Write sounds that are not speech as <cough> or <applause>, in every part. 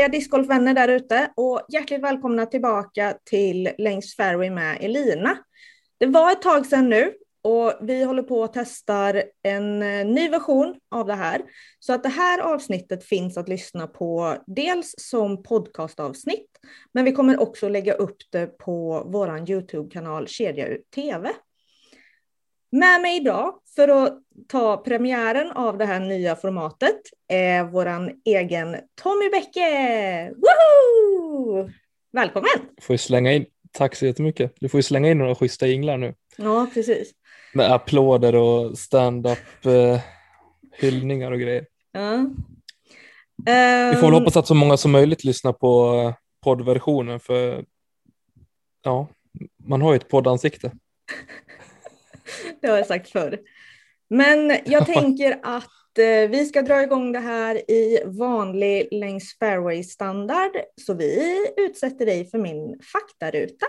härliga discgolfvänner där ute och hjärtligt välkomna tillbaka till Längs Fairway med Elina. Det var ett tag sedan nu och vi håller på att testar en eh, ny version av det här. Så att det här avsnittet finns att lyssna på dels som podcastavsnitt, men vi kommer också lägga upp det på vår Youtube-kanal Kedja TV. Med mig idag för att ta premiären av det här nya formatet är våran egen Tommy Bäcke. Woho! Välkommen! Får slänga in, tack så jättemycket. Du får ju slänga in några schyssta jinglar nu. Ja, precis. Med applåder och stand-up eh, hyllningar och grejer. Ja. Vi får väl Ehm, hoppas att så många som möjligt lyssnar på eh, poddversionen för ja, man har ju ett poddansikte. <laughs> Det har jag sagt förr. Men jag <laughs> tänker att eh, vi ska dra igång det här i vanlig längs fairway-standard. Så vi utsätter dig för min faktaruta.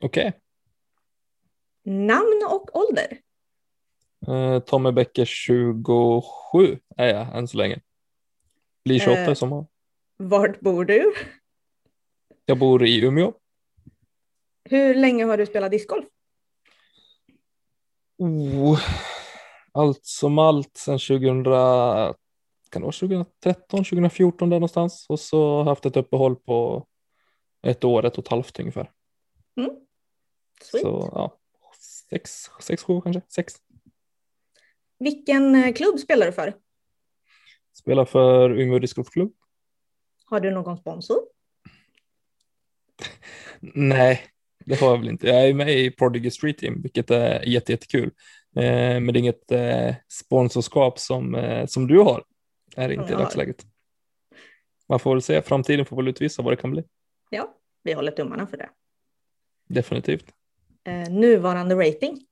Okej, Namn och ålder. eh, Tommy Bäcker 27 är jag än så länge. Blir 28 Eh. i sommar. Vart bor du? Jag bor i Umeå. Hur länge har du spelat discgolf? Oh, allt som allt sedan 2000, kan det vara 2013, 2014 där någonstans. Och så haft ett uppehåll på ett år, ett och ett halvt ungefär. Sweet. Så ja, sex, sex, sju kanske, sex. Vilken eh, klubb spelar du för? Spelar för Umeå discgolfklubb. Har du någon sponsor? Nej, det har jag väl inte. Jag är med i Prodigy Street Team, vilket är jätte, jättekul. Eh, men det är inget eh, sponsorskap som, eh, som du har. Är det inte i dagsläget. Man får väl se, framtiden får väl utvisa vad det kan bli. Ja, vi håller tummarna för det. Definitivt. Nuvarande rating?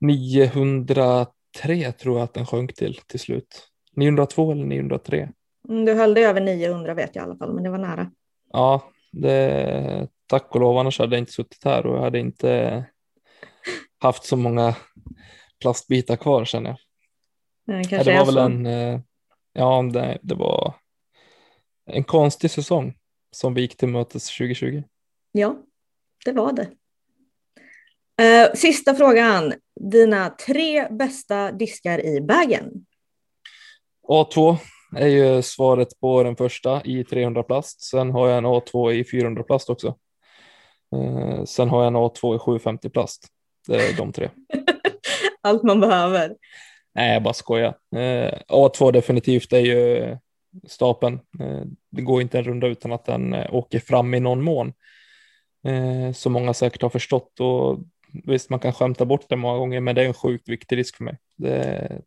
903 tror jag att den sjönk till till slut. 902 eller 903. Mm, Du höll dig över 900 vet jag i alla fall, men det var nära. Ja, det, tack och lov, annars hade jag inte suttit här och jag hade inte haft så många plastbitar kvar känner jag. Ja, Kanske det var väl en, eh, ja det, det var en konstig säsong som vi gick till mötes 2020. Ja, det var det. Eh, sista frågan. Dina tre bästa diskar i bagen? A2 är ju svaret på den första i 300 plast. Sen har jag en A2 i 400 plast också. Eh, sen har jag en A2 i 750 plast. Det är de tre. <laughs> Allt man behöver. Nej, jag bara skojar. Eh, A2 definitivt är ju stapeln. Eh, det går inte en runda utan att den eh, åker fram i någon mån. Eh, som många säkert har förstått och visst man kan skämta bort det många gånger men det är en sjukt viktig risk för mig. Det,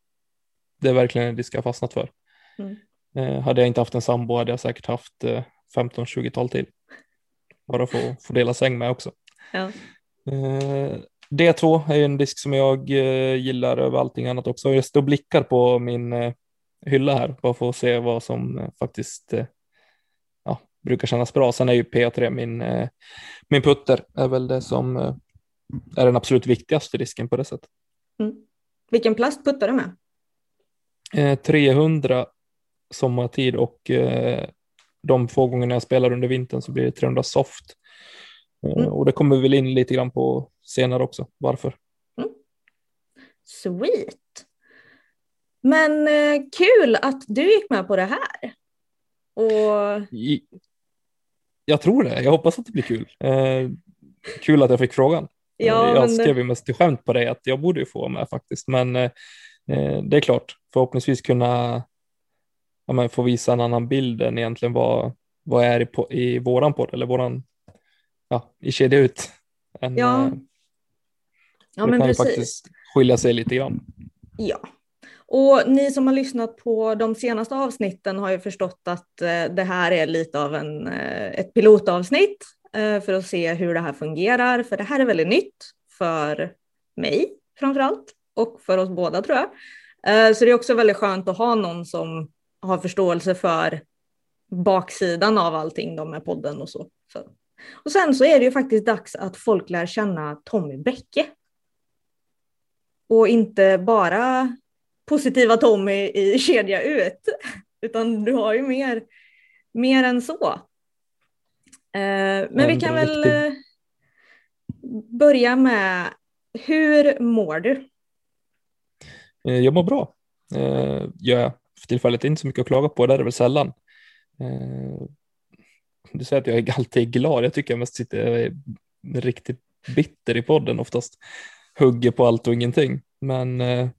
det är verkligen en risk jag har fastnat för. Mm. Eh, hade jag inte haft en sambo hade jag säkert haft eh, 15-20-tal till. Bara för att få dela säng med också. Ja. Eh, D2 är en disk som jag eh, gillar över allting annat också. Jag står och blickar på min eh, hylla här bara för att se vad som faktiskt ja, brukar kännas bra. Sen är ju PA3 min, min putter är väl det som är den absolut viktigaste disken på det sättet. Vilken plast puttar du med? Eh, 300 sommartid och de få gångerna jag spelar under vintern så blir det 300 soft. Eh, Mm. Och det kommer vi väl in lite grann på senare också, varför. Sweet. Men eh, kul att du gick med på det här. Och Jag tror det, jag hoppas att det blir kul. Eh, kul att jag fick frågan. ja, jag men, skrev ju mest till skämt på dig att jag borde ju få med faktiskt, men eh, eh, det är klart, förhoppningsvis kunna ja, men få visa en annan bild än egentligen vad, vad är i, i våran podd eller våran, ja, i kedja ut. En, Ja, eh, ja det men kan ju precis. faktiskt skilja sig lite grann. Ja. Och ni som har lyssnat på de senaste avsnitten har ju förstått att eh, det här är lite av en, eh, ett pilotavsnitt för att se hur det här fungerar. För det här är väldigt nytt för mig framför allt och för oss båda tror jag. Så det är också väldigt skönt att ha någon som har förståelse för baksidan av allting då med podden och så. så. Och sen så är det ju faktiskt dags att folk lär känna Tommy Bäcke. Och inte bara positiva Tommy i <laughs> kedja ut, utan du har ju mer, mer än så. Eh, men vi kan väl eh, börja med, hur mår du? Eh, jag mår bra. Gör jag för tillfället inte så mycket att klaga på, det är det väl sällan. Eh, du säger att jag alltid är glad, jag tycker jag mest sitter riktigt bitter i podden oftast. Hugger på allt och ingenting. Men eh,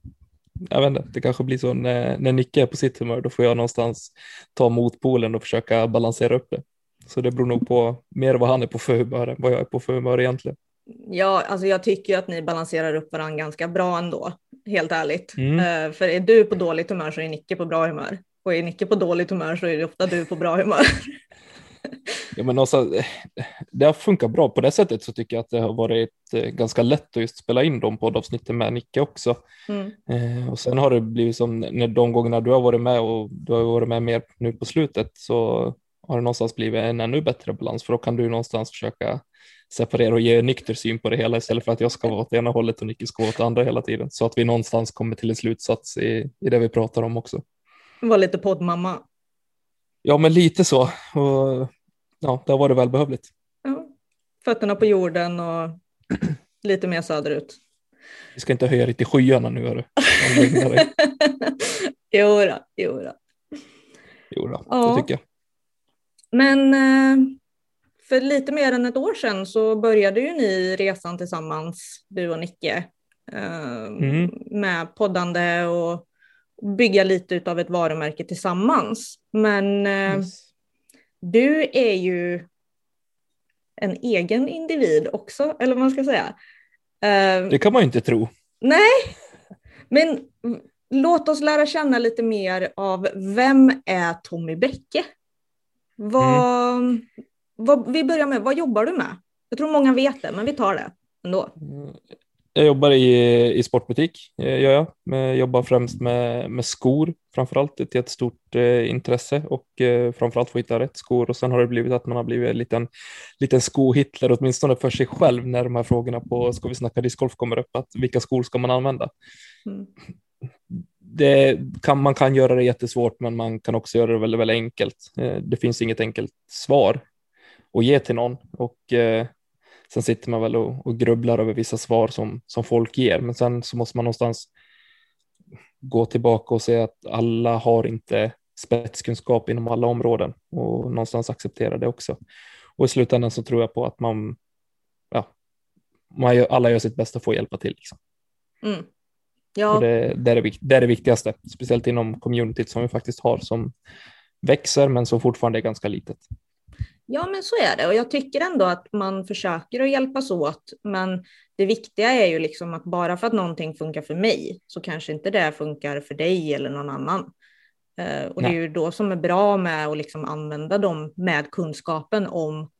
jag vet inte, det kanske blir så när, när Nicke är på sitt humör, då får jag någonstans ta motpolen och försöka balansera upp det. Så det beror nog på mer vad han är på för humör än vad jag är på för humör egentligen. Ja, alltså jag tycker att ni balanserar upp varandra ganska bra ändå, helt ärligt. Mm. Uh, för är du på dåligt humör så är Nicke på bra humör. Och är Nicke på dåligt humör så är det ofta du på bra humör. <laughs> ja, men alltså, det har funkat bra på det sättet så tycker jag att det har varit eh, ganska lätt att just spela in de poddavsnitten med Nicke också. Mm. Uh, och sen har det blivit som när de gångerna du har varit med och du har varit med mer nu på slutet så har det någonstans blivit en ännu bättre balans för då kan du någonstans försöka separera och ge nykter syn på det hela istället för att jag ska vara åt ena hållet och Nicky ska vara åt andra hela tiden så att vi någonstans kommer till en slutsats i, i det vi pratar om också. Var lite poddmamma. Ja, men lite så. Och, ja, det har varit välbehövligt. Ja. Fötterna på jorden och <clears throat> lite mer söderut. Vi ska inte höja dig till skyarna nu, hörru. <laughs> jo då, jo då. Jo då, ja. det tycker jag. Men eh, för lite mer än ett år sedan så började ju ni resan tillsammans, du och Nicke, eh, mm. med poddande och bygga lite av ett varumärke tillsammans. Men eh, yes. du är ju en egen individ också, eller vad man ska säga. Det kan man ju inte tro. Nej, men låt oss lära känna lite mer av vem är Tommy Bäcke? Vad, mm. Vad, vi börjar med, vad jobbar du med? Jag tror många vet det, men vi tar det ändå. Jag jobbar i, i sportbutik, eh, gör jag. jag jobbar främst med, med skor, framförallt ett stort eh, intresse och eh, framförallt få hitta rätt skor. Och sen har det blivit att man har blivit en liten, liten skohitler, åtminstone för sig själv, när de här frågorna på Ska vi snacka discgolf kommer upp, att vilka skor ska man använda? Mm det kan, man kan göra det jättesvårt, men man kan också göra det väldigt, väldigt enkelt. Eh, det finns inget enkelt svar att ge till någon och eh, sen sitter man väl och, och grubblar över vissa svar som, som folk ger, men sen så måste man någonstans gå tillbaka och se att alla har inte spetskunskap inom alla områden och någonstans acceptera det också. Och i slutändan så tror jag på att man, ja, man gör, alla gör sitt bästa för att hjälpa till. Liksom. Mm. Ja. Det, det, är det, det är det viktigaste, speciellt inom communityt som vi faktiskt har som växer men som fortfarande är ganska litet. Ja, men så är det och jag tycker ändå att man försöker att hjälpas åt. Men det viktiga är ju liksom att bara för att någonting funkar för mig så kanske inte det funkar för dig eller någon annan. Uh, och Nej. det är ju då som är bra med att liksom använda dem med kunskapen om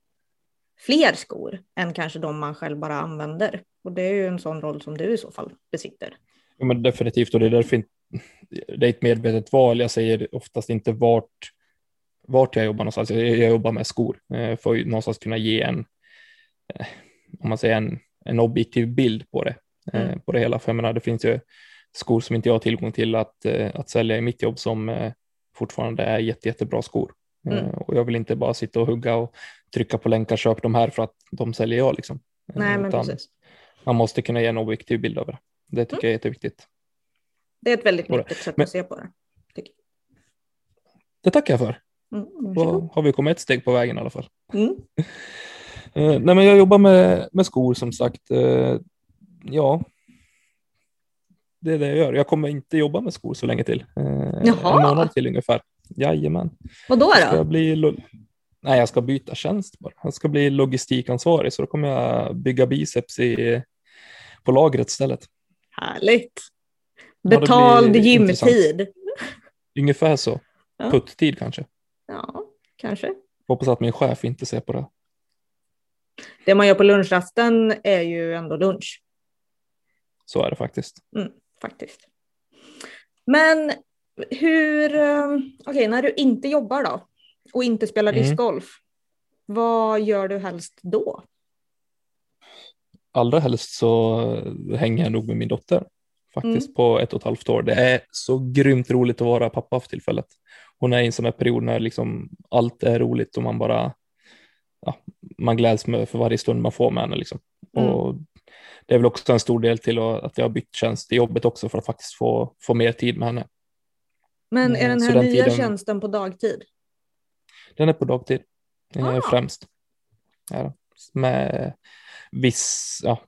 fler skor än kanske de man själv bara använder. Och det är ju en sån roll som du i så fall besitter. Ja, men definitivt, och det är därför det är ett medvetet val. Jag säger oftast inte vart, vart jag jobbar någonstans. Jag, jag jobbar med skor eh, för att någonstans kunna ge en, eh, om man säger en, en objektiv bild på det, eh, mm. på det hela. För jag menar, det finns ju skor som inte jag har tillgång till att, att sälja i mitt jobb som fortfarande är jätte, jättebra skor. Mm. Och jag vill inte bara sitta och hugga och trycka på länkar, köp de här för att de säljer jag liksom. Nej, men precis. Man måste kunna ge en objektiv bild över det. Det tycker mm. jag är jätteviktigt. Det är ett väldigt nyttigt sätt Men, att se på det. Det tackar jag för. Mm, Då har vi kommit ett steg på vägen i alla fall. Mm. uh, <laughs> nej, men jag jobbar med, med skor som sagt. Uh, ja, det är det jag gör. Jag kommer inte jobba med skor så länge till. Uh, Jaha. En månad till ungefär. Jajamän. Vad då? då? Ska jag bli Nej, jag ska byta tjänst bara. Jag ska bli logistikansvarig så då kommer jag bygga biceps i, på lagret istället. Härligt. Betald ja, gymtid. Ungefär så. Ja. Putt-tid kanske. Kanske. Hoppas att min chef inte ser på det. Det man gör på lunchrasten är ju ändå lunch. Så är det faktiskt. Mm, faktiskt. Men hur, eh, okej, okay, när du inte jobbar då och inte spelar mm. discgolf, vad gör du helst då? allra helst så hänger jag nog med min dotter faktiskt mm. på ett och ett halvt år. Det är så grymt roligt att vara pappa för tillfället. Hon är i en sån här period när liksom allt är roligt och man bara, ja, man gläds med för varje stund man får med henne liksom. Mm. Och det är väl också en stor del till att jag har bytt tjänst i jobbet också för att faktiskt få, få mer tid med henne. Men är den här den nya tiden, tjänsten på dagtid? Den är på dagtid ah. främst. Ja, med viss, ja,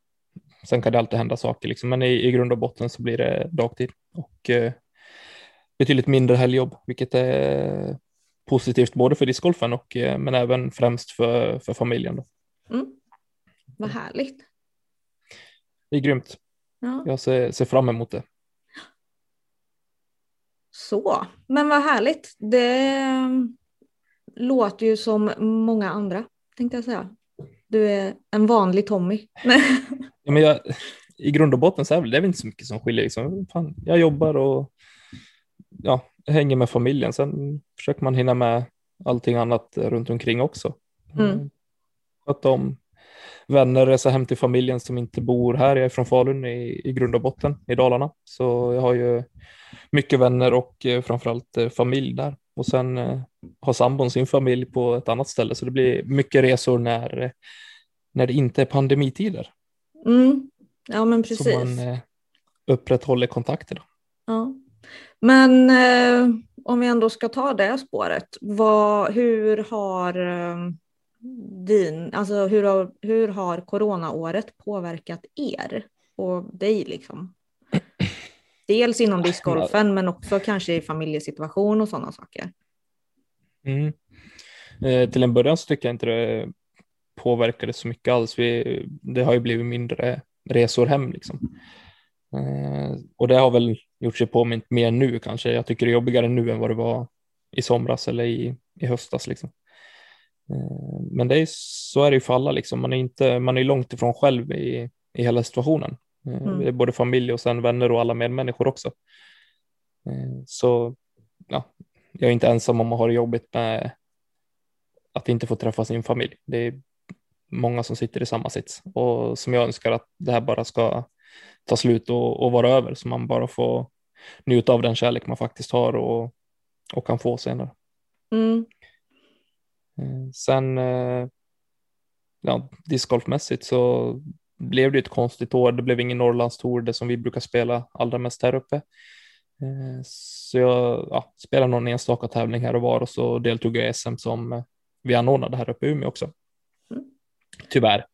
sen kan det alltid hända saker liksom, men i, i grund och botten så blir det dagtid och eh, betydligt mindre helgjobb, vilket är positivt både för discgolfen och eh, men även främst för, för familjen. Då. Mm. Vad härligt. Det är grymt. Ja. Jag ser, ser fram emot det. Så, men vad härligt. Det låter ju som många andra, tänkte jag säga. Du är en vanlig Tommy. <laughs> ja, men jag, I grund och botten så är det väl inte så mycket som skiljer. Liksom. Fan, jag jobbar och ja, hänger med familjen. Sen försöker man hinna med allting annat runt omkring också. Mm. Sköta om vänner, resa hem till familjen som inte bor här. Jag är från Falun i, i grund och botten i Dalarna. Så jag har ju mycket vänner och eh, framförallt eh, familj där. Och sen eh, har sambon sin familj på ett annat ställe. Så det blir mycket resor när, när det inte är pandemitider. Mm. Ja men precis. Så man eh, upprätthåller kontakterna. Ja. Men eh, om vi ändå ska ta det spåret, vad, hur har eh, din, alltså hur har, hur har coronaåret påverkat er och dig liksom? Dels inom discgolfen men också kanske i familjesituation och sådana saker. Mm. Eh, till en början så tycker jag inte det påverkade så mycket alls. Vi, det har ju blivit mindre resor hem liksom. Eh, och det har väl gjort sig påmint mer nu kanske. Jag tycker det är jobbigare nu än vad det var i somras eller i, i höstas liksom. Eh, men det är, så är det ju för alla liksom. Man är inte, man är långt ifrån själv i, i hela situationen. Eh, mm. Det är både familj och sen vänner och alla medmänniskor också. Så ja, jag är inte ensam om att ha det jobbigt med att inte få träffa sin familj. Det är många som sitter i samma sits och som jag önskar att det här bara ska ta slut och, och vara över så man bara får njuta av den kärlek man faktiskt har och, och kan få senare. Mm. Eh, sen ja, discgolfmässigt så blev det ett konstigt år. Det blev ingen Norrlandstour, det som vi brukar spela allra mest här uppe. Eh, så jag ja, spelade någon enstaka tävling här och var och så deltog jag i SM som eh, vi anordnade här uppe i Umeå också. Mm. Tyvärr.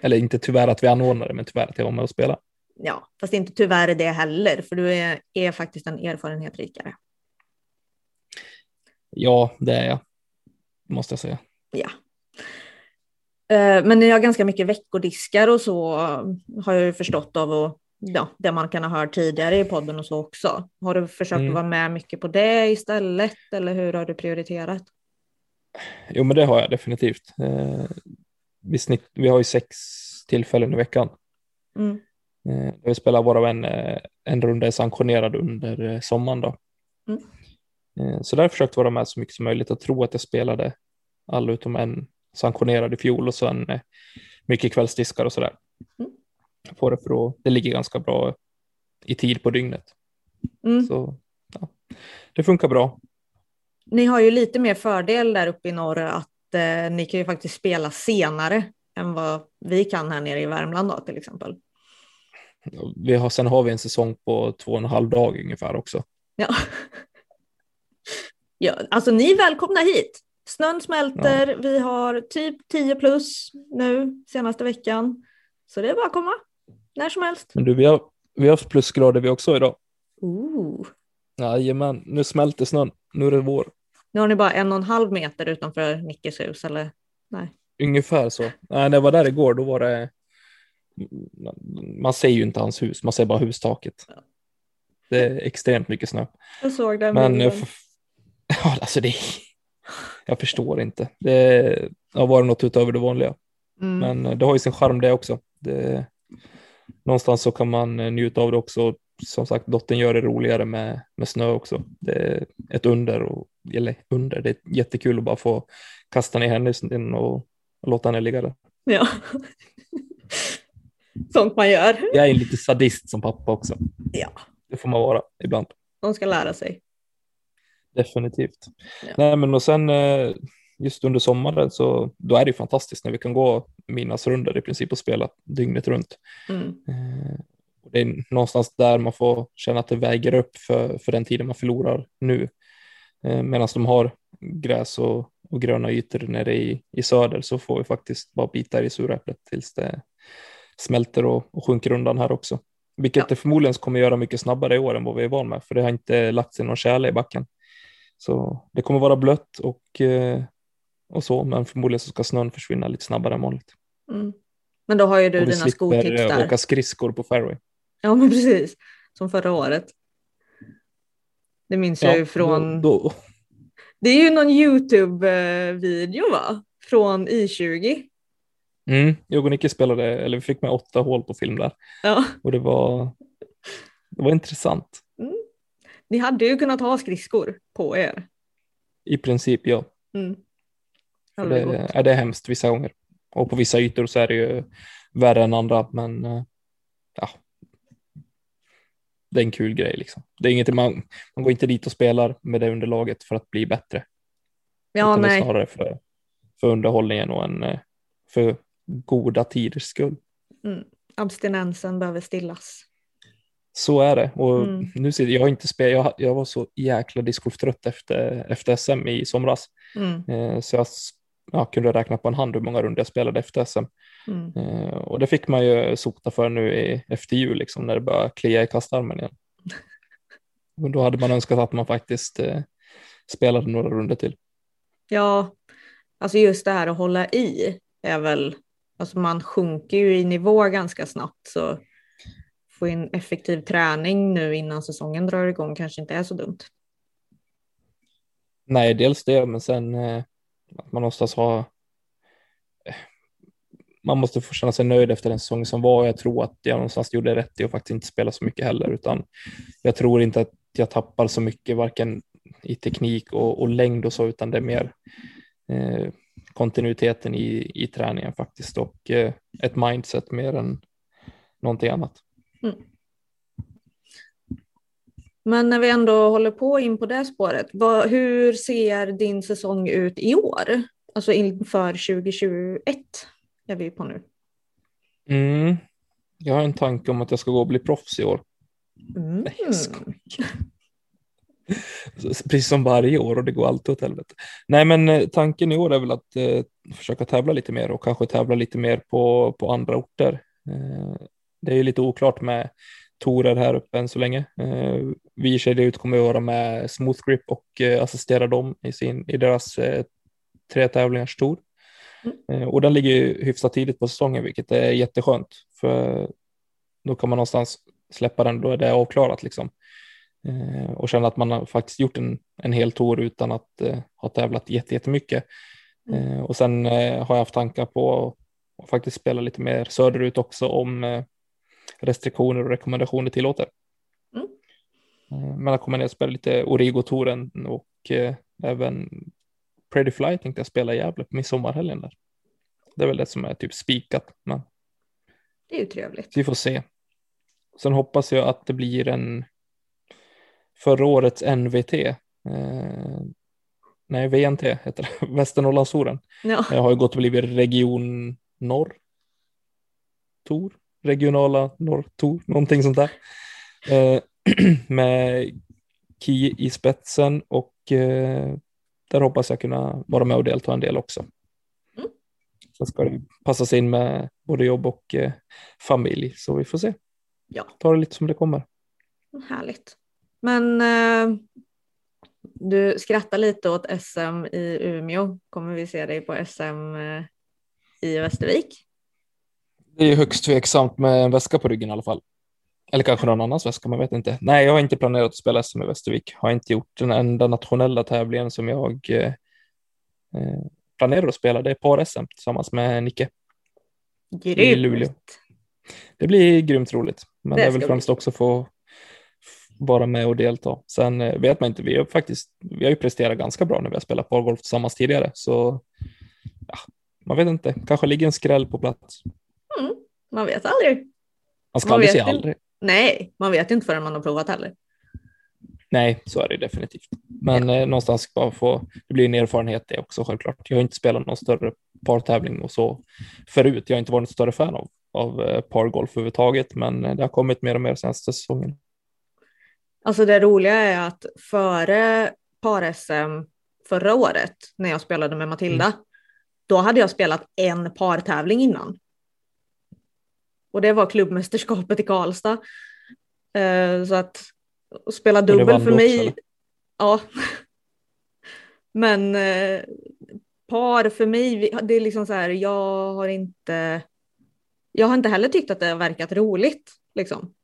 Eller inte tyvärr att vi anordnade, men tyvärr att jag var med och spelade. Ja, fast inte tyvärr det heller, för du är, är faktiskt en erfarenhet rikare. Ja, det är jag, måste jag säga. Ja, Eh, men ni har ganska mycket veckodiskar och så har jag ju förstått av och, ja, det man kan ha hört tidigare i podden och så också. Har du försökt mm. vara med mycket på det istället eller hur har du prioriterat? Jo men det har jag definitivt. Eh, vi, snitt, vi har ju sex tillfällen i veckan. Mm. Eh, vi spelar var och en, en runda är sanktionerad under sommaren då. Mm. Så där har jag försökt vara med så mycket som möjligt. Jag tror att jag spelade alla utom en sanktionerad i fjol och sen eh, mycket kvällsdiskar och sådär. Mm. På det för att det ligger ganska bra i tid på dygnet. Mm. Så ja, det funkar bra. Ni har ju lite mer fördel där uppe i norr att eh, ni kan ju faktiskt spela senare än vad vi kan här nere i Värmland då, till exempel. Vi har, sen har vi en säsong på två och en halv dag ungefär också. Ja. <laughs> ja, alltså ni är välkomna hit. Snön smälter, ja. vi har typ 10 plus nu senaste veckan. Så det är bara att komma när som helst. Men du, vi har, vi har haft plusgrader vi också idag. Ooh. Jajamän, nu smälter snön. Nu är det vår. Nu har ni bara en och en halv meter utanför Nickes hus, eller? Nej. Ungefär så. Nej, när jag var där igår, då var det... Man ser ju inte hans hus, man ser bara hustaket. Ja. Det är extremt mycket snö. Jag såg det. Men, <laughs> ja, alltså det är jag förstår inte. Det har varit något utöver det vanliga. Mm. Men eh, det har ju sin charm det också. Det, någonstans så kan man eh, njuta av det också. Som sagt, dottern gör det roligare med, med snö också. Det är ett under, och, eller under, det är jättekul att bara få kasta ner henne och, och låta henne ligga där. Ja, sånt man gör. Jag är en lite sadist som pappa också. Ja. Det får man vara ibland. De ska lära sig. Definitivt. Ja. Nej, men och sen eh, just under sommaren så då är det ju fantastiskt när vi kan gå midnattsrundor i princip och spela dygnet runt. Mm. Eh, Det är någonstans där man får känna att det väger upp för, för den tiden man förlorar nu. Eh, Medan de har gräs och, och gröna ytor nere i, i söder så får vi faktiskt bara bita i suräpplet tills det smälter och, och sjunker undan här också. Vilket Ja. det förmodligen kommer göra mycket snabbare i år än vad vi är van med, för det har inte lagt sig någon tjäle i backen. Så det kommer vara blött och, eh, och så, men förmodligen så ska snön försvinna lite snabbare än vanligt. Mm. Men då har ju du och vi dina slipper skotips eh, där. åka skridskor på fairway. Ja, men precis. Som förra året. Det minns jag ju Ja, från... då, då, Det är ju någon YouTube-video va? Från I20. Mm, jag och Nicke spelade, eller vi fick med åtta hål på film där Ja. och det var, det var intressant. Ni hade ju kunnat ha skridskor på er. I princip ja. Mm. Det, är det hemskt vissa gånger. Och på vissa ytor så är det ju värre än andra, men eh, ja. Det är en kul grej liksom. Det är inget man, man går inte dit och spelar med det underlaget för att bli bättre. Ja, utan det är nej. snarare för, för underhållningen och en, eh, för goda tiders skull. Mm. Abstinensen behöver stillas. Så är det. Och Mm. nu ser jag inte spelat, jag, jag var så jäkla discgolftrött efter, efter SM i somras. Mm. Eh, så jag s- ja, kunde räkna på en hand hur många runder jag spelade efter SM. Mm. Eh, och det fick man ju sota för nu i, efter jul, liksom, när det började klia i kastarmen igen. <laughs> Och då hade man önskat att man faktiskt eh, spelade några runder till. Ja, alltså just det här att hålla i är väl, alltså man sjunker ju i nivå ganska snabbt så få in effektiv träning nu innan säsongen drar igång kanske inte är så dumt. Nej, dels det, men sen eh, att man någonstans har eh, man måste få känna sig nöjd efter den säsong som var. Jag tror att jag någonstans gjorde rätt i att faktiskt inte spela så mycket heller, utan jag tror inte att jag tappar så mycket, varken i teknik och, och längd och så, utan det är mer eh, kontinuiteten i, i träningen faktiskt och eh, ett mindset mer än någonting annat. Men när vi ändå håller på in på det spåret, vad, hur ser din säsong ut i år? Alltså inför 2021 är vi på nu. Mm. Jag har en tanke om att jag ska gå och bli proffs i år. Mm. Nej, jag skojar. <laughs> Precis som varje år och det går alltid åt helvete. Nej, men eh, tanken i år är väl att eh, försöka tävla lite mer och kanske tävla lite mer på, på andra orter. Eh, det är ju lite oklart med torer här uppe än så länge. Eh, vi i Kedja ut kommer att vara med Smooth Grip och eh, assistera dem i, sin, i deras eh, tre tävlingars tour. Eh, och den ligger ju hyfsat tidigt på säsongen, vilket är jätteskönt. För då kan man någonstans släppa den, då är det avklarat liksom. Eh, och känna att man har faktiskt gjort en, en hel tour utan att eh, ha tävlat jätte- jättemycket. Eh, och sen eh, har jag haft tankar på att faktiskt spela lite mer söderut också om eh, restriktioner och rekommendationer tillåter. Mm. Eh, men jag kommer ner och spela lite Origo-touren och eh, även Pretty Fly tänkte jag spela i Gävle på midsommarhelgen där. Det är väl det som är typ spikat, men Det är ju trevligt. vi får se. Sen hoppas jag att det blir en förra årets NVT. Eh, nej, VNT heter det, <laughs> Västernorrlandstouren. Ja. Jag har ju gått och blivit region norr. Tor, regionala norr, tor, någonting sånt där. Eh, <clears throat> med Ki i spetsen och eh, där hoppas jag kunna vara med och delta en del också. Mm. Sen ska det passas in med både jobb och eh, familj, så vi får se. ja, Ta det lite som det kommer. härligt. Men eh, du skrattar lite åt SM i Umeå. Kommer vi se dig på SM eh, i Västervik? Det är högst tveksamt med en väska på ryggen i alla fall. Eller kanske någon annans väska, man vet inte. Nej, jag har inte planerat att spela SM i Västervik. Har inte gjort den enda nationella tävlingen som jag eh, planerar att spela. Det är par-SM tillsammans med Nicke. I Luleå. Grymt. Det blir grymt roligt, men Det det är väl främst också få vara med och delta. Sen eh, vet man inte, vi har faktiskt, vi har ju presterat ganska bra när vi har spelat pargolf tillsammans tidigare, så ja, man vet inte, kanske ligger en skräll på plats. Mm, man vet aldrig. Man ska Man aldrig säga aldrig. Nej, man vet inte förrän man har provat heller. Nej, så är det definitivt. Men ja. eh, någonstans bara få, det blir en erfarenhet det också självklart. Jag har inte spelat någon större partävling och så förut. Jag har inte varit en större fan av, av eh, pargolf överhuvudtaget, men eh, det har kommit mer och mer senaste säsongen. Alltså det roliga är att före par-SM förra året när jag spelade med Matilda, mm. då hade jag spelat en partävling innan. Och det var klubbmästerskapet i Karlstad. Uh, så att spela dubbel för mig. Också, ja. Men uh, par för mig, det är liksom så här, jag har inte. Jag har inte heller tyckt att det har verkat roligt liksom.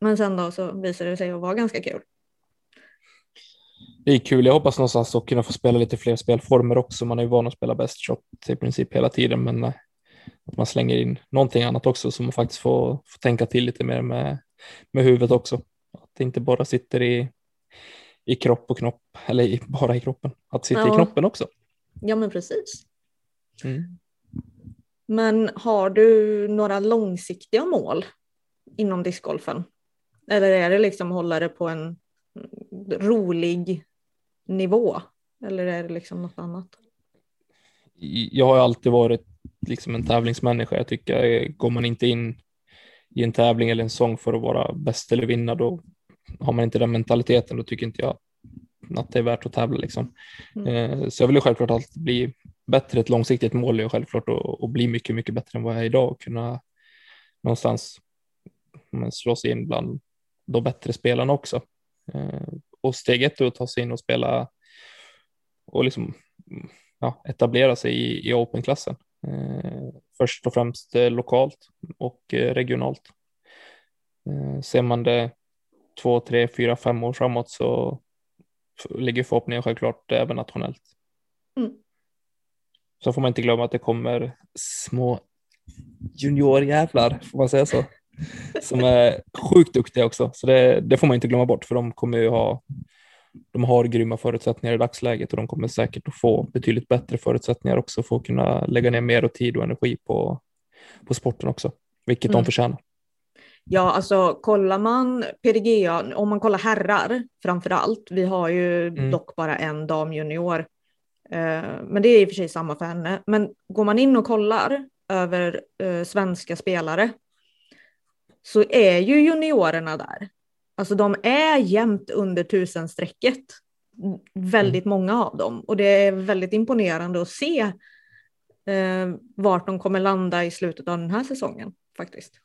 Men sen då så visade det sig att vara ganska kul. Det är kul. Jag hoppas någonstans att kunna få spela lite fler spelformer också. Man är ju van att spela best shot i princip hela tiden, men eh, att man slänger in någonting annat också så man faktiskt får, får tänka till lite mer med, med huvudet också. Att det inte bara sitter i, i kropp och knopp, eller i, bara i kroppen, att sitta ja. i knoppen också. Ja, men precis. Mm. Men har du några långsiktiga mål inom discgolfen? Eller är det liksom hålla det på en rolig nivå? Eller är det liksom något annat? Jag har alltid varit liksom en tävlingsmänniska. Jag tycker eh, går man inte in i en tävling eller en sång för att vara bäst eller vinna, då har man inte den mentaliteten. Då tycker inte jag att det är värt att tävla liksom. Mm. Eh, så jag vill ju självklart alltid bli bättre. Ett långsiktigt mål är självklart att, att bli mycket, mycket bättre än vad jag är idag och kunna någonstans slå sig in bland de bättre spelarna också. Eh, och steg ett är att ta sig in och spela och liksom ja, etablera sig i, i open-klassen. Eh, först och främst eh, lokalt och regionalt. Ser man det två, tre, fyra, fem år framåt så ligger förhoppningen självklart även nationellt. Mm. Så får man inte glömma att det kommer små juniorjävlar, får man säga så, som är sjukt duktiga också. Så det, det, får man inte glömma bort för de kommer ju ha de har grymma förutsättningar i dagsläget och de kommer säkert att få betydligt bättre förutsättningar också för att kunna lägga ner mer tid och energi på, på sporten också, vilket mm. de förtjänar. Ja, alltså kollar man PDGA, om man kollar herrar framför allt, vi har ju mm. dock bara en damjunior, eh, men det är i och för sig samma för henne. Men går man in och kollar över eh, svenska spelare så är ju juniorerna där. Alltså de är jämnt under tusenstrecket. Väldigt många av dem och det är väldigt imponerande att se eh, vart de kommer landa i slutet av den här säsongen faktiskt.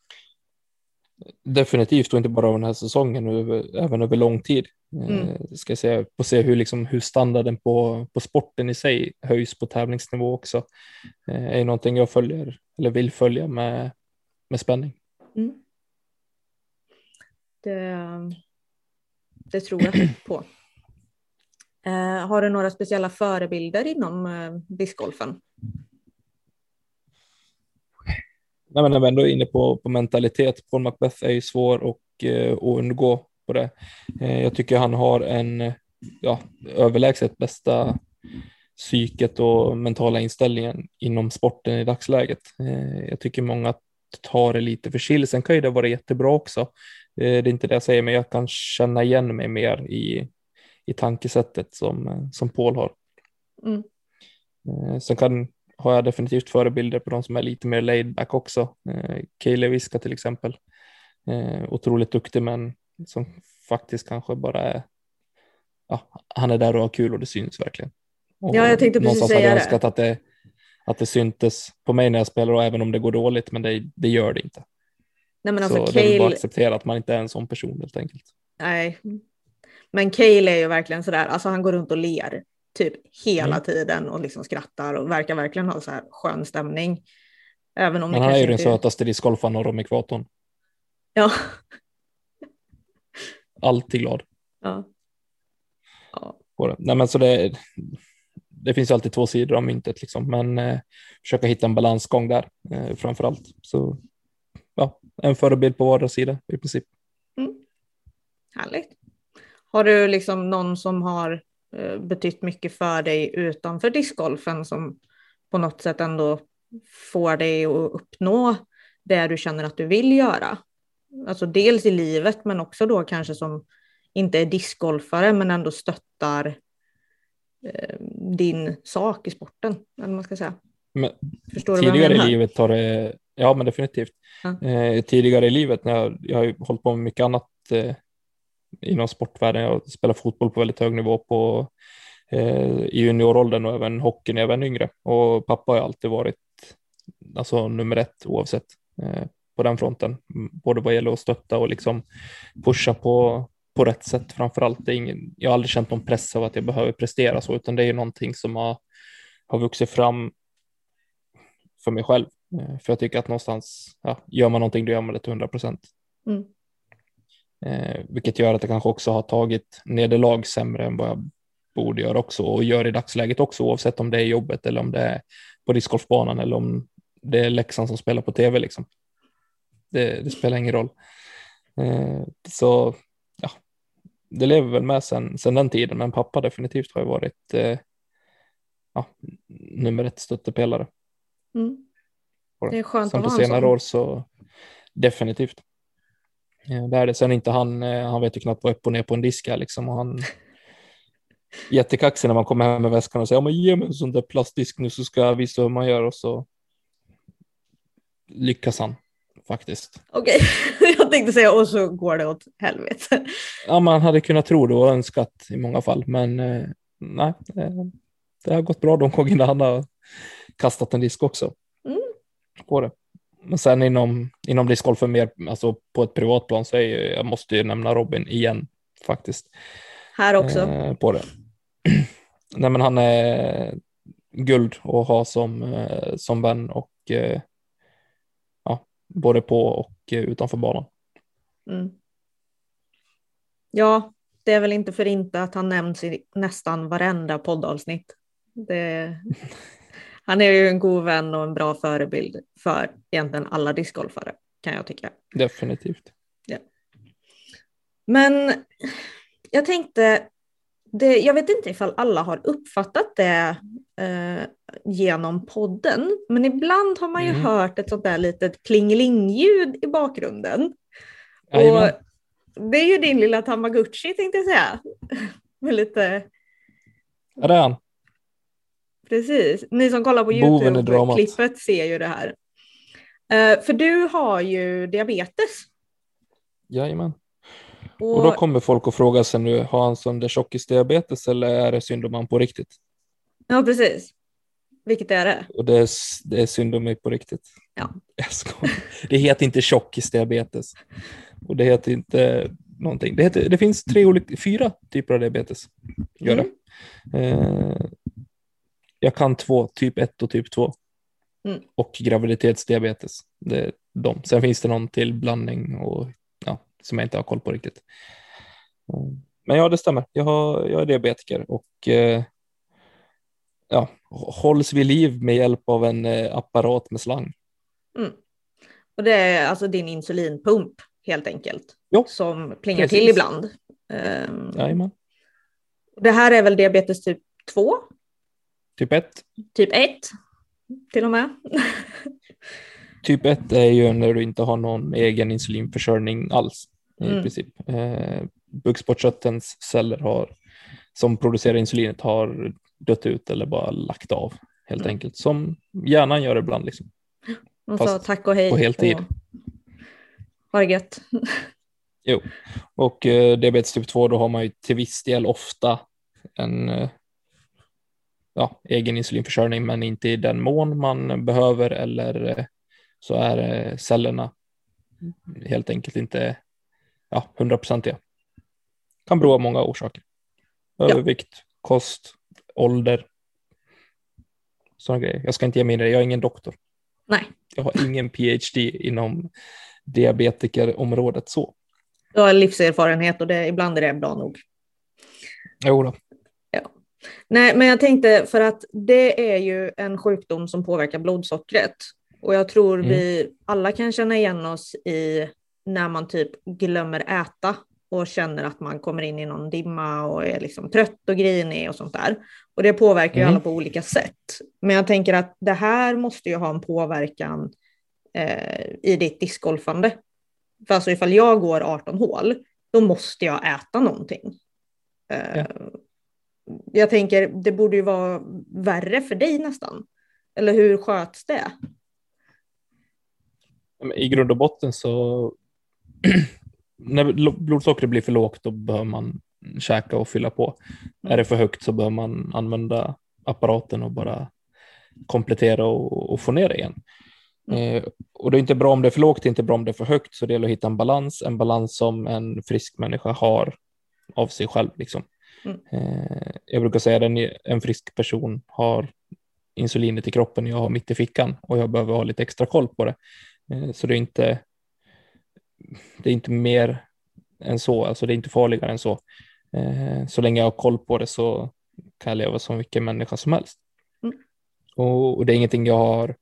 Definitivt och inte bara av den här säsongen, även över lång tid. Eh, mm. Ska säga, på se hur, liksom, hur standarden på, på sporten i sig höjs på tävlingsnivå också. Eh, är någonting jag följer eller vill följa med, med spänning. Mm. Det, det tror jag <clears throat> på. Eh, har du några speciella förebilder inom eh, discgolfen? Nej, men när vi ändå är inne på, på mentalitet, Paul Macbeth är ju svår och, eh, att undgå på det. Eh, jag tycker han har en ja, överlägset bästa psyket och mentala inställningen inom sporten i dagsläget. Eh, jag tycker många tar det lite för chill. Sen kan ju det vara jättebra också. Det är inte det jag säger, men jag kan känna igen mig mer i, i tankesättet som, som Paul har. Mm. Eh, sen kan, har jag definitivt förebilder på de som är lite mer laid back också. Eh, Kaeli Viska till exempel. Eh, otroligt duktig men som faktiskt kanske bara är, ja, han är där och har kul och det syns verkligen. Och ja, jag tänkte precis säga det. Jag önskat att det, att det syntes på mig när jag spelar och även om det går dåligt, men det, det gör det inte. Nej, men alltså, så Cale... det är bara att acceptera att man inte är en sån person helt enkelt. Nej, men Cale är ju verkligen sådär, alltså han går runt och ler typ hela mm. tiden och liksom skrattar och verkar verkligen ha så här skön stämning. Även om men han är ju den sötaste discgolfaren norr om ekvatorn. Ja. Alltid glad. Ja. ja. Nej, men så det, det finns alltid två sidor av myntet, liksom, men eh, försöka hitta en balansgång där eh, framför allt. Så en förebild på vardera sida i princip. Mm. Härligt. Har du liksom någon som har eh, betytt mycket för dig utanför discgolfen som på något sätt ändå får dig att uppnå det du känner att du vill göra? Alltså dels i livet men också då kanske som inte är discgolfare men ändå stöttar eh, din sak i sporten. Eller man ska säga. Men Förstår tidigare i livet har det, ja men definitivt. Ja. Eh, tidigare i livet när jag, jag har ju hållit på med mycket annat eh, inom sportvärlden. Jag spelar fotboll på väldigt hög nivå på eh, i junioråldern och även hockey när jag var yngre. Och pappa har alltid varit alltså nummer ett oavsett eh, på den fronten. Mm, Både vad gäller att stötta och liksom pusha på, på rätt sätt framför allt. Ingen, jag har aldrig känt någon press av att jag behöver prestera så, utan det är någonting som har, har vuxit fram för mig själv. Eh, För jag tycker att någonstans, ja, gör man någonting då gör man det till 100 procent. Mm. Eh, vilket gör att jag kanske också har tagit nederlag sämre än vad jag borde göra också och gör i dagsläget också oavsett om det är jobbet eller om det är på discgolfbanan eller om det är Leksand som spelar på tv liksom. Det, det spelar ingen roll. Eh, så ja, det lever väl med sen, sen den tiden, men pappa definitivt har ju varit eh, ja, nummer ett stöttepelare. Mm. På Det är skönt Sen att på en senare år så definitivt. Det är det. Sen inte han, eh, han vet ju knappt vad upp och ner på en disk är liksom och han <laughs> jättekaxig när man kommer hem med väskan och säger ja, men ge mig en sån där plastdisk nu så ska jag visa hur man gör och så lyckas han faktiskt. Okej, <laughs> jag tänkte säga och så går det åt helvete. Ja, man hade kunnat tro det och önskat i många fall, men eh, nej, eh, det har gått bra de gångerna han har kastat en disk också. På det. Men sen inom, inom discgolfen mer, alltså på ett privat plan så är ju, jag måste ju nämna Robin igen faktiskt. Här också. Eh, på det. <clears throat> Nej, men han är guld att ha som, eh, som vän och eh, ja, både på och eh, utanför banan. Mm. Ja, det är väl inte för inte att han nämns i nästan varenda poddavsnitt. Det... <laughs> Han är ju en god vän och en bra förebild för egentligen alla discgolfare kan jag tycka. Definitivt. Men jag tänkte, det, jag vet inte ifall alla har uppfattat det eh, genom podden, men ibland har man ju Mm. hört ett sånt där litet plingeling-ljud i bakgrunden. Jajamän. Och det är ju din lilla Tamagotchi tänkte jag säga. <laughs> Med lite, Ja, det är han. Precis. Ni som kollar på. YouTube-klippet ser ju det här. Eh, för du har ju diabetes. Jajamän. Och, Och då kommer folk att fråga sig nu, har han sån där tjockisdiabetes eller är det synd om han på riktigt? Ja, precis. Vilket är det? Och det är, det är synd om mig på riktigt. Ja. <laughs> Jag skojar. Det heter inte tjockisdiabetes. Och det heter inte någonting. Det, heter, det finns tre olika, fyra typer av diabetes. Gör det. Eh, jag kan två, typ 1 och typ 2. Mm. Och graviditetsdiabetes. Det är de. Sen finns det någon till blandning och, ja, som jag inte har koll på riktigt. Men ja, det stämmer. Jag, har, jag är diabetiker och eh, ja, hålls vid liv med hjälp av en eh, apparat med slang. Mm. Och det är alltså din insulinpump helt enkelt. Jo, som plingar precis. till ibland. Jajamän. det här är väl diabetes typ 2, Typ 1. typ 1 till och med. Typ 1 är ju när du inte har någon egen insulinförsörjning alls i Mm. princip. Eh, bukspottkörtelns celler har, som producerar insulinet har dött ut eller bara lagt av helt Mm. enkelt. Som hjärnan gör ibland. Liksom. De sa tack och hej. på heltid. och det gött. Och eh, diabetes typ 2 då har man ju till viss del ofta en eh, ja, egen insulinförsörjning men inte i den mån man behöver eller eh, så är eh, cellerna helt enkelt inte ja, hundraprocentiga. Kan bero av många orsaker. Övervikt, kost, ålder. Sådana grejer. Jag ska inte ge mig in i det, jag är ingen doktor. Nej, Jag har ingen PhD inom diabetikerområdet så. du har livserfarenhet och det, ibland är det bra nog. Jo då. Nej, men jag tänkte för att det är ju en sjukdom som påverkar blodsockret. Och jag tror Mm. vi alla kan känna igen oss i när man typ glömmer äta och känner att man kommer in i någon dimma och är liksom trött och grinig och sånt där. Och det påverkar ju Mm. alla på olika sätt. Men jag tänker att det här måste ju ha en påverkan eh, i ditt discgolfande. För alltså ifall jag går 18 hål, då måste jag äta någonting. Eh, Ja. Jag tänker, det borde ju vara värre för dig nästan. Eller hur sköts det? I grund och botten så <clears throat> när lo- blodsockret blir för lågt då behöver man käka och fylla på. Mm. Är det för högt så behöver man använda apparaten och bara komplettera och, och få ner det igen. Mm. Eh, och det är inte bra om det är för lågt, det är inte bra om det är för högt, så det gäller att hitta en balans, en balans som en frisk människa har av sig själv. Liksom. Mm. Eh, jag brukar säga att en, frisk person har insulinet i kroppen, jag har mitt i fickan och jag behöver ha lite extra koll på det. Eh, så det är inte, det är inte mer än så, alltså det är inte farligare än så. Eh, så länge jag har koll på det så kan jag leva som vilken människa som helst. Mm. Och, det är ingenting jag har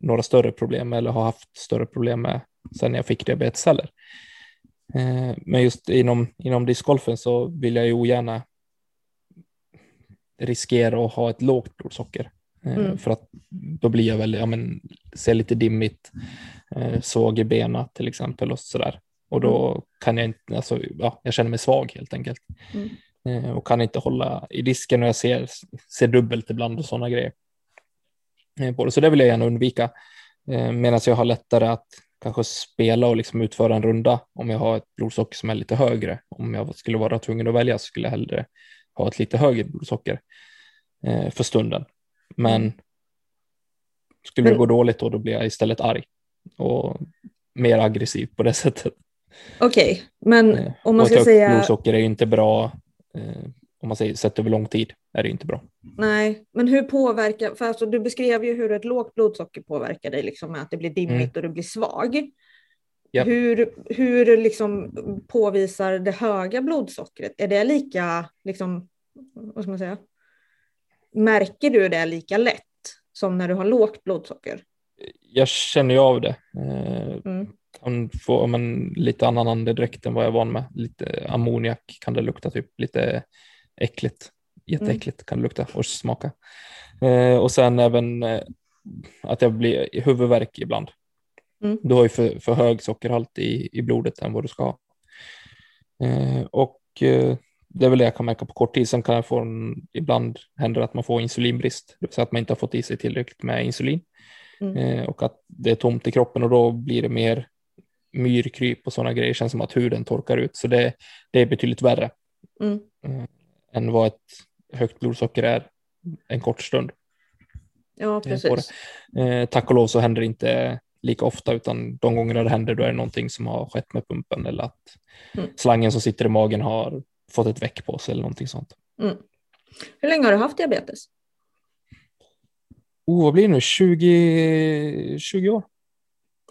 några större problem med eller har haft större problem med sedan jag fick diabetes heller. Men just inom, inom discgolfen så vill jag ju ogärna riskera att ha ett lågt blodsocker. Eh, Mm. För att då blir jag väl, ja men, ser lite dimmigt, eh, svag i benen till exempel och sådär. Och då kan jag inte, alltså, ja, jag känner mig svag helt enkelt. Mm. Eh, och kan inte hålla i disken och jag ser, ser dubbelt ibland och sådana grejer. Det. Så det vill jag gärna undvika. Medan jag har lättare att kanske spela och liksom utföra en runda om jag har ett blodsocker som är lite högre. Om jag skulle vara tvungen att välja så skulle jag hellre ha ett lite högre blodsocker eh, för stunden. Men Mm. skulle det gå dåligt då, då blir jag istället arg och mer aggressiv på det <laughs> sättet. Okej, men Eh, om man ska högt säga... blodsocker är ju inte bra eh, om man säger sett över lång tid är det inte bra. Nej, men hur påverkar... För alltså, du beskrev ju hur ett lågt blodsocker påverkar dig, liksom, med att det blir dimmigt och du blir svag. Japp. Hur, hur liksom påvisar det höga blodsockret? Är det lika, liksom, vad ska man säga? Märker du det lika lätt som när du har lågt blodsocker? Jag känner ju av det. Eh, Mm. kan få men, lite annan andedräkt än vad jag är van med. Lite ammoniak kan det lukta, typ lite äckligt. Jätteäckligt kan det lukta och smaka. Eh, och sen även eh, att jag blir huvudvärk ibland. Mm. Du har ju för, för hög sockerhalt i, i blodet än vad du ska ha. Eh, och eh, det är väl det jag kan märka på kort tid. Sen kan jag få en, ibland händer att man får insulinbrist, det vill säga att man inte har fått i sig tillräckligt med insulin Mm. eh, och att det är tomt i kroppen och då blir det mer myrkryp och sådana grejer. Känns som att huden torkar ut, så det, det är betydligt värre Mm. eh, än vad ett högt blodsocker är en kort stund. Ja, på precis. Eh, tack och lov så händer det inte lika ofta, utan de gångerna det händer då är det någonting som har skett med pumpen eller att Mm. slangen som sitter i magen har fått ett väck på sig eller någonting sånt. Mm. Hur länge har du haft diabetes? Oh, vad blir det nu? 20, 20 år?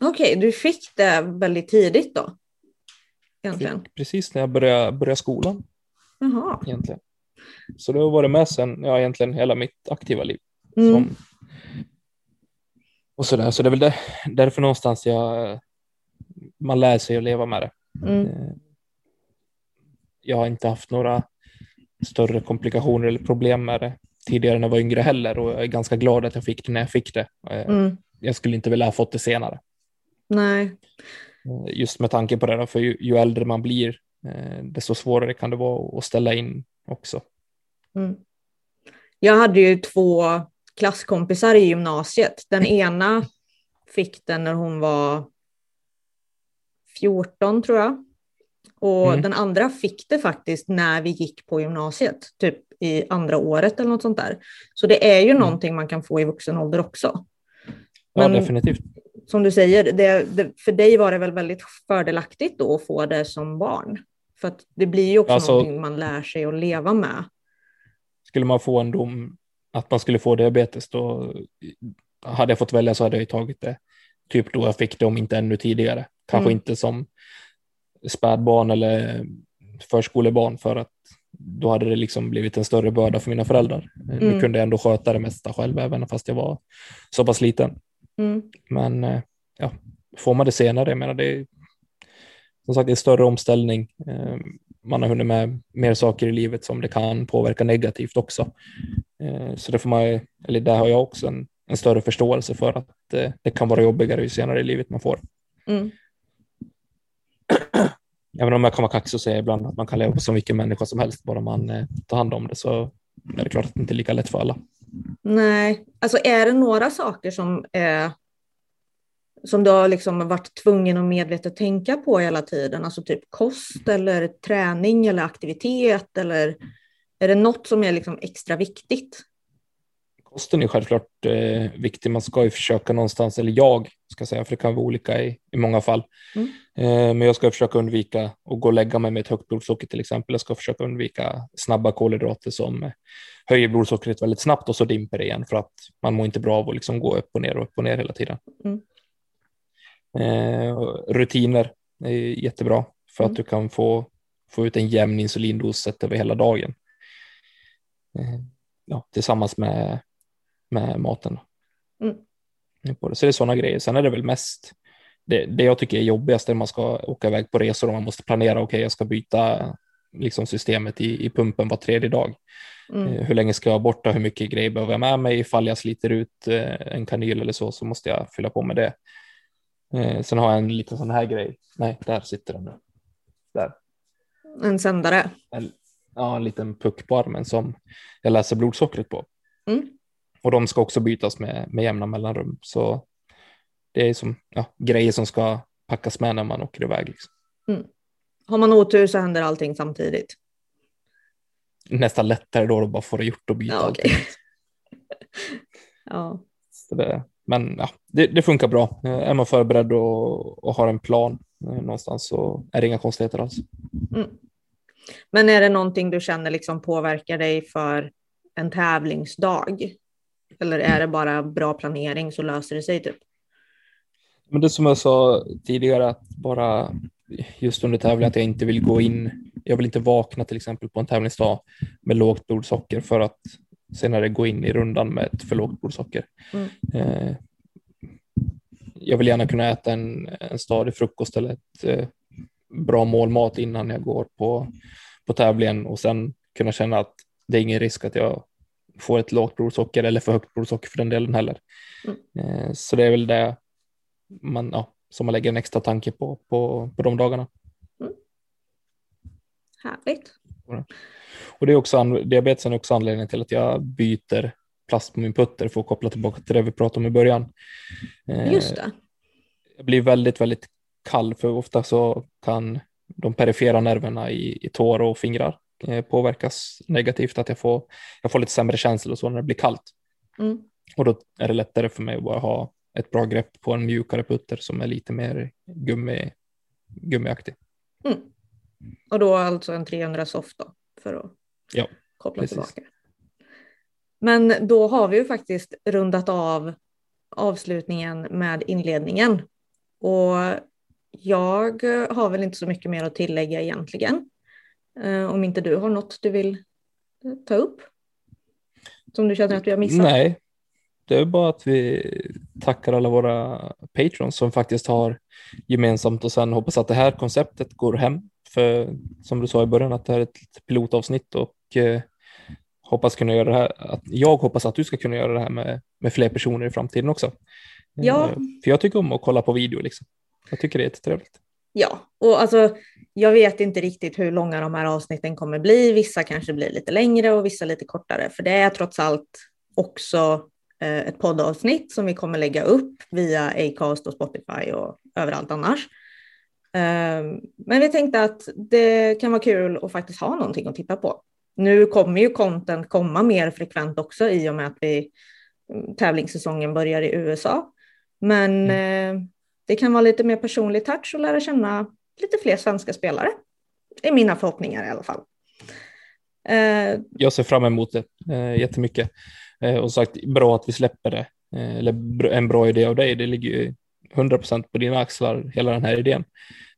Okej, du fick det väldigt tidigt då? Egentligen. Precis när jag började, började skolan Jaha. egentligen. Så det har varit med sen, ja egentligen hela mitt aktiva liv. Mm. Som, och sådär. Så det är väl det, därför någonstans jag, man lär sig att leva med det. Mm. Eh, Jag har inte haft några större komplikationer eller problem med det tidigare när jag var yngre heller och jag är ganska glad att jag fick det när jag fick det. Eh, Mm. Jag skulle inte vilja ha fått det senare. Nej. Eh, Just med tanke på det, då, för ju, ju äldre man blir, desto svårare kan det vara att ställa in också. Mm. Jag hade ju två klasskompisar i gymnasiet. Den ena fick den när hon var 14 tror jag. Och Mm. den andra fick det faktiskt när vi gick på gymnasiet, typ i andra året eller något sånt där. Så det är ju Mm. någonting man kan få i vuxen ålder också. Ja, Men- definitivt. Som du säger, det, det, för dig var det väl väldigt fördelaktigt då att få det som barn. För det blir ju också Alltså- någonting man lär sig att leva med. Skulle man få en dom att man skulle få diabetes, då hade jag fått välja så hade jag tagit det typ då jag fick det, om inte ännu tidigare. Kanske Mm. inte som spädbarn eller förskolebarn för att då hade det liksom blivit en större börda för mina föräldrar. Nu Mm. kunde jag ändå sköta det mesta själv, även fast jag var så pass liten. Mm. Men eh, ja, får man det senare, jag menar det är som sagt det är en större omställning. Man har hunnit med mer saker i livet som det kan påverka negativt också. Eh, Så det får man, eller där har jag också en, en större förståelse för att eh, det kan vara jobbigare ju senare i livet man får. Mm. <clears throat> även om jag kan vara kaxig och säga ibland att man kan leva som vilken människa som helst, bara man eh, tar hand om det, så är det klart att det inte är lika lätt för alla. Nej, alltså är det några saker som är som du har liksom varit tvungen att medvetet tänka på hela tiden, alltså typ kost eller träning eller aktivitet eller är det något som är liksom extra viktigt? Kosten är självklart eh, viktig. Man ska ju försöka någonstans, eller jag ska säga, för det kan vara olika i, i många fall. Mm. Eh, men jag ska försöka undvika att gå och lägga mig med ett högt blodsocker till exempel. Jag ska försöka undvika snabba kolhydrater som höjer blodsockret väldigt snabbt och så dimper det igen för att man mår inte bra av att liksom gå upp och ner och upp och ner hela tiden. Mm. Eh, rutiner är jättebra för mm. att du kan få, få ut en jämn insulindos över hela dagen. Eh, ja, tillsammans med, med maten. Mm. Så det är sådana grejer. Sen är det väl mest det, det jag tycker är jobbigast när man ska åka iväg på resor och man måste planera. Okej, okay, jag ska byta liksom systemet i, i pumpen var tredje dag. Mm. Eh, hur länge ska jag vara borta? Hur mycket grejer behöver jag med mig? Ifall jag sliter ut en kanyl eller så, så måste jag fylla på med det. Eh, sen har jag en liten sån här grej. Nej, där sitter den nu. Där. En sändare? En, ja, en liten puck på armen som jag läser blodsockret på. Mm. Och de ska också bytas med, med jämna mellanrum. Så det är som ja, grejer som ska packas med när man åker iväg. Liksom. Mm. Har man otur så händer allting samtidigt? Nästan lättare då att bara få det gjort och byta ja, okay. allting. <laughs> ja. Så det, men ja, det, det, funkar bra. Eh, är man förberedd och, och har en plan eh, någonstans så är det inga konstigheter alls. Mm. Men är det någonting du känner liksom påverkar dig för en tävlingsdag? Eller är det bara bra planering så löser det sig typ? Men det som jag sa tidigare, att bara just under tävling att jag inte vill gå in. Jag vill inte vakna till exempel på en tävlingsdag med lågt blodsocker för att senare gå in i rundan med ett för lågt blodsocker. Mm. Eh, jag vill gärna kunna äta en, en stadig frukost eller ett eh, bra målmat innan jag går på, på tävlingen och sen kunna känna att det är ingen risk att jag får ett lågt blodsocker eller för högt blodsocker för den delen heller. Mm. Eh, så det är väl det man, ja, som man lägger en extra tanke på på, på de dagarna. Mm. Härligt. Och det är också, diabetesen är också anledningen till att jag byter plast på min putter för att koppla tillbaka till det vi pratade om i början. Eh, Just det. Jag blir väldigt, väldigt kall för ofta så kan de perifera nerverna i, i tår och fingrar eh, påverkas negativt, att jag får, jag får lite sämre känsla och så när det blir kallt. Mm. Och då är det lättare för mig att bara ha ett bra grepp på en mjukare putter som är lite mer gummi, gummiaktig. Mm. Och då alltså en 300 soft då, för att ja, koppla precis. tillbaka. Men då har vi ju faktiskt rundat av avslutningen med inledningen. Och jag har väl inte så mycket mer att tillägga egentligen. Eh, om inte du har något du vill ta upp? Som du känner att vi har missat? Nej, det är bara att vi tackar alla våra patrons som faktiskt har gemensamt och sen hoppas att det här konceptet går hem. För som du sa i början att det här är ett pilotavsnitt och eh, hoppas kunna göra det här. Att jag hoppas att du ska kunna göra det här med, med fler personer i framtiden också. Ja. Eh, för jag tycker om att kolla på video liksom. Jag tycker det är jättetrevligt. Ja, och alltså jag vet inte riktigt hur långa de här avsnitten kommer bli. Vissa kanske blir lite längre och vissa lite kortare, för det är trots allt också eh, ett poddavsnitt som vi kommer lägga upp via Acast och Spotify och överallt annars. Eh, men vi tänkte att det kan vara kul att faktiskt ha någonting att titta på. Nu kommer ju content komma mer frekvent också i och med att vi, mm, tävlingssäsongen börjar i USA. Men mm. eh, det kan vara lite mer personlig touch och lära känna lite fler svenska spelare. Är mina förhoppningar i alla fall. Eh, Jag ser fram emot det eh, jättemycket. Och sagt, bra att vi släpper det. Eller en bra idé av dig. Det ligger ju 100 procent på dina axlar, hela den här idén.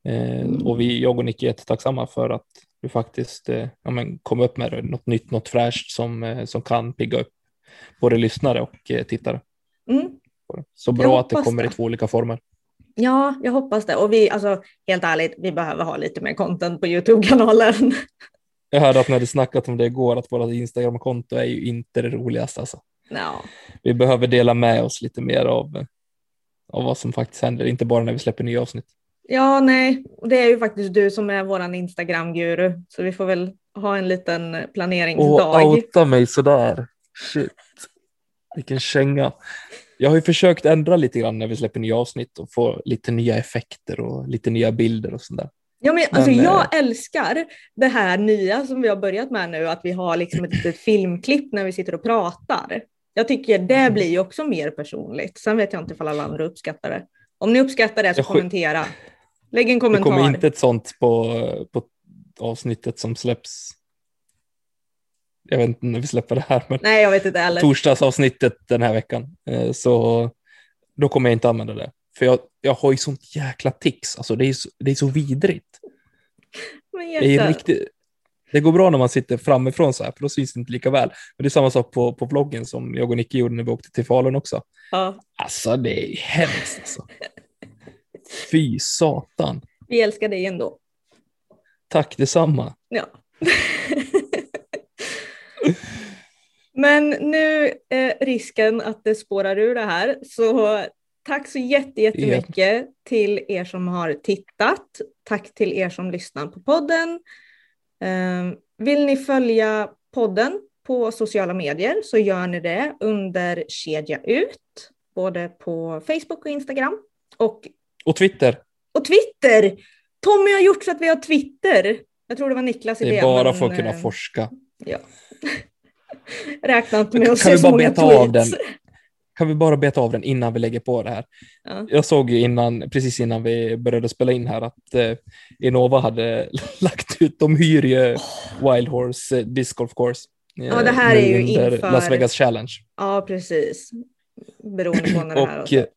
Eh, och vi, jag och Nick är jättetacksamma för att du faktiskt eh, ja, men kom upp med något nytt, något fräscht som, eh, som kan pigga upp både lyssnare och tittare. Mm. Så bra att det kommer det. i två olika former. Ja, jag hoppas det. Och vi, alltså helt ärligt, vi behöver ha lite mer content på Youtube-kanalen. Jag hörde att när du snackat om det igår, att våra Instagram-konto är ju inte det roligaste. Alltså. Ja. Vi behöver dela med oss lite mer av, av vad som faktiskt händer, inte bara när vi släpper nya avsnitt. Ja, nej, det är ju faktiskt du som är våran Instagram-guru, så vi får väl ha en liten planeringsdag. Och outa mig sådär. Shit, vilken känga. Jag har ju försökt ändra lite grann när vi släpper nya avsnitt och få lite nya effekter och lite nya bilder och sådär. Ja, men, alltså, men, jag äh... älskar det här nya som vi har börjat med nu, att vi har liksom ett litet filmklipp när vi sitter och pratar. Jag tycker det mm. blir ju också mer personligt. Sen vet jag inte ifall alla andra uppskattar det. Om ni uppskattar det så kommentera. Lägg en kommentar. Det kommer inte ett sånt på, på avsnittet som släpps. Jag vet inte när vi släpper det här, men Nej, jag vet inte heller. torsdagsavsnittet den här veckan. Eh, så då kommer jag inte använda det. För jag, jag har ju sånt jäkla tics, alltså det är så, det är så vidrigt. Det, är riktigt, det går bra när man sitter framifrån så här, för då syns det inte lika väl. Men det är samma sak på, på vloggen som jag och Nicky gjorde när vi åkte till Falun också. Ja. Alltså det är hemskt alltså. Fy satan. Vi älskar dig ändå. Tack detsamma. Ja. Men nu är risken att det spårar ur det här, så tack så jättemycket till er som har tittat. Tack till er som lyssnar på podden. Ehm, vill ni följa podden på sociala medier så gör ni det under Kedja Ut, både på Facebook och Instagram. Och, och Twitter. Och Twitter! Tommy har gjort så att vi har Twitter. Jag tror det var Niklas idé. Det är bara för att kunna eh, forska. Ja. <laughs> Räkna inte med att se så många tweets. Av den? Kan vi bara beta av den innan vi lägger på det här? Ja. Jag såg ju innan, precis innan vi började spela in här att eh, Innova hade <laughs> lagt ut, de hyr ju oh. Wild Horse eh, Disc Golf Course. Eh, ja, det här är ju inför Las Vegas Challenge. Ja, precis. Beroende på när det här och, har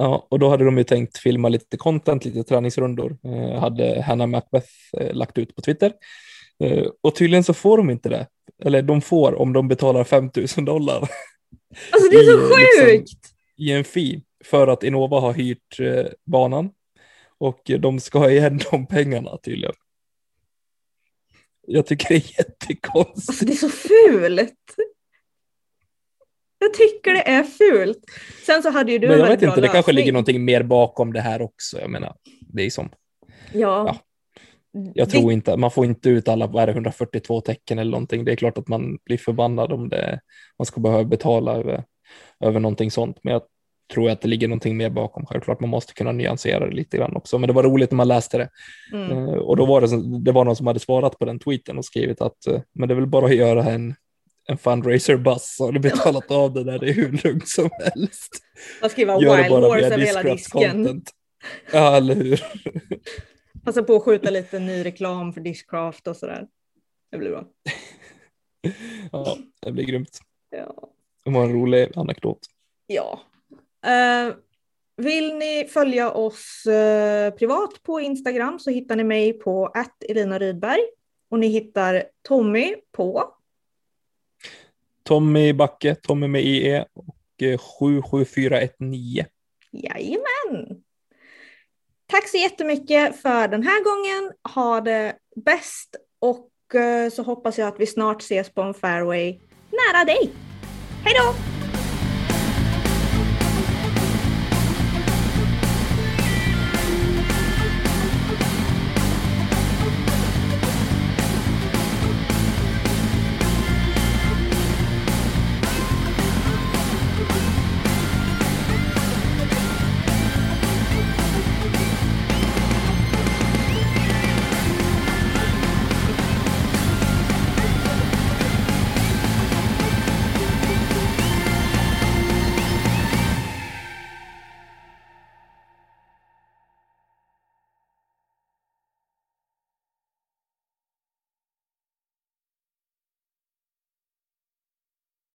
Ja, och då hade de ju tänkt filma lite content, lite träningsrundor. Eh, hade Hannah Macbeth eh, lagt ut på Twitter. Eh, och tydligen så får de inte det. Eller de får om de betalar 5000 dollar. <laughs> Alltså det är så i, liksom, sjukt! Liksom, I en fee för att Innova har hyrt eh, banan och de ska ha igen de pengarna tydligen. Jag tycker det är jättekonstigt. Alltså det är så fult! Jag tycker det är fult. Sen så hade ju du Men jag vet inte, det kanske ligger någonting mer bakom det här också. Jag menar, det är som... Ja. ja. Jag tror inte, man får inte ut alla, vad är det, 142 tecken eller någonting. Det är klart att man blir förbannad om det, man ska behöva betala över, över någonting sånt. Men jag tror att det ligger någonting mer bakom. Självklart, man måste kunna nyansera det lite grann också. Men det var roligt när man läste det. Mm. Uh, och då var det, det var någon som hade svarat på den tweeten och skrivit att uh, men det är väl bara att göra en, en fundraiser-buss så har du betalat av det där, det är hur lugnt som helst. Man skriver Wild Horse över hela disken. Content. Ja, eller hur. <laughs> Passa på att skjuta lite ny reklam för Dishcraft och sådär. Det blir bra. <laughs> ja, det blir grymt. Ja. Det var en rolig anekdot. Ja. Uh, vill ni följa oss uh, privat på Instagram så hittar ni mig på Elina Rydberg och ni hittar Tommy på Tommy Backe, Tommy med IE och 77419. Eh, Jajamän! Tack så jättemycket för den här gången. Ha det bäst och eh, så hoppas jag att vi snart ses på en fairway nära dig. Hej då!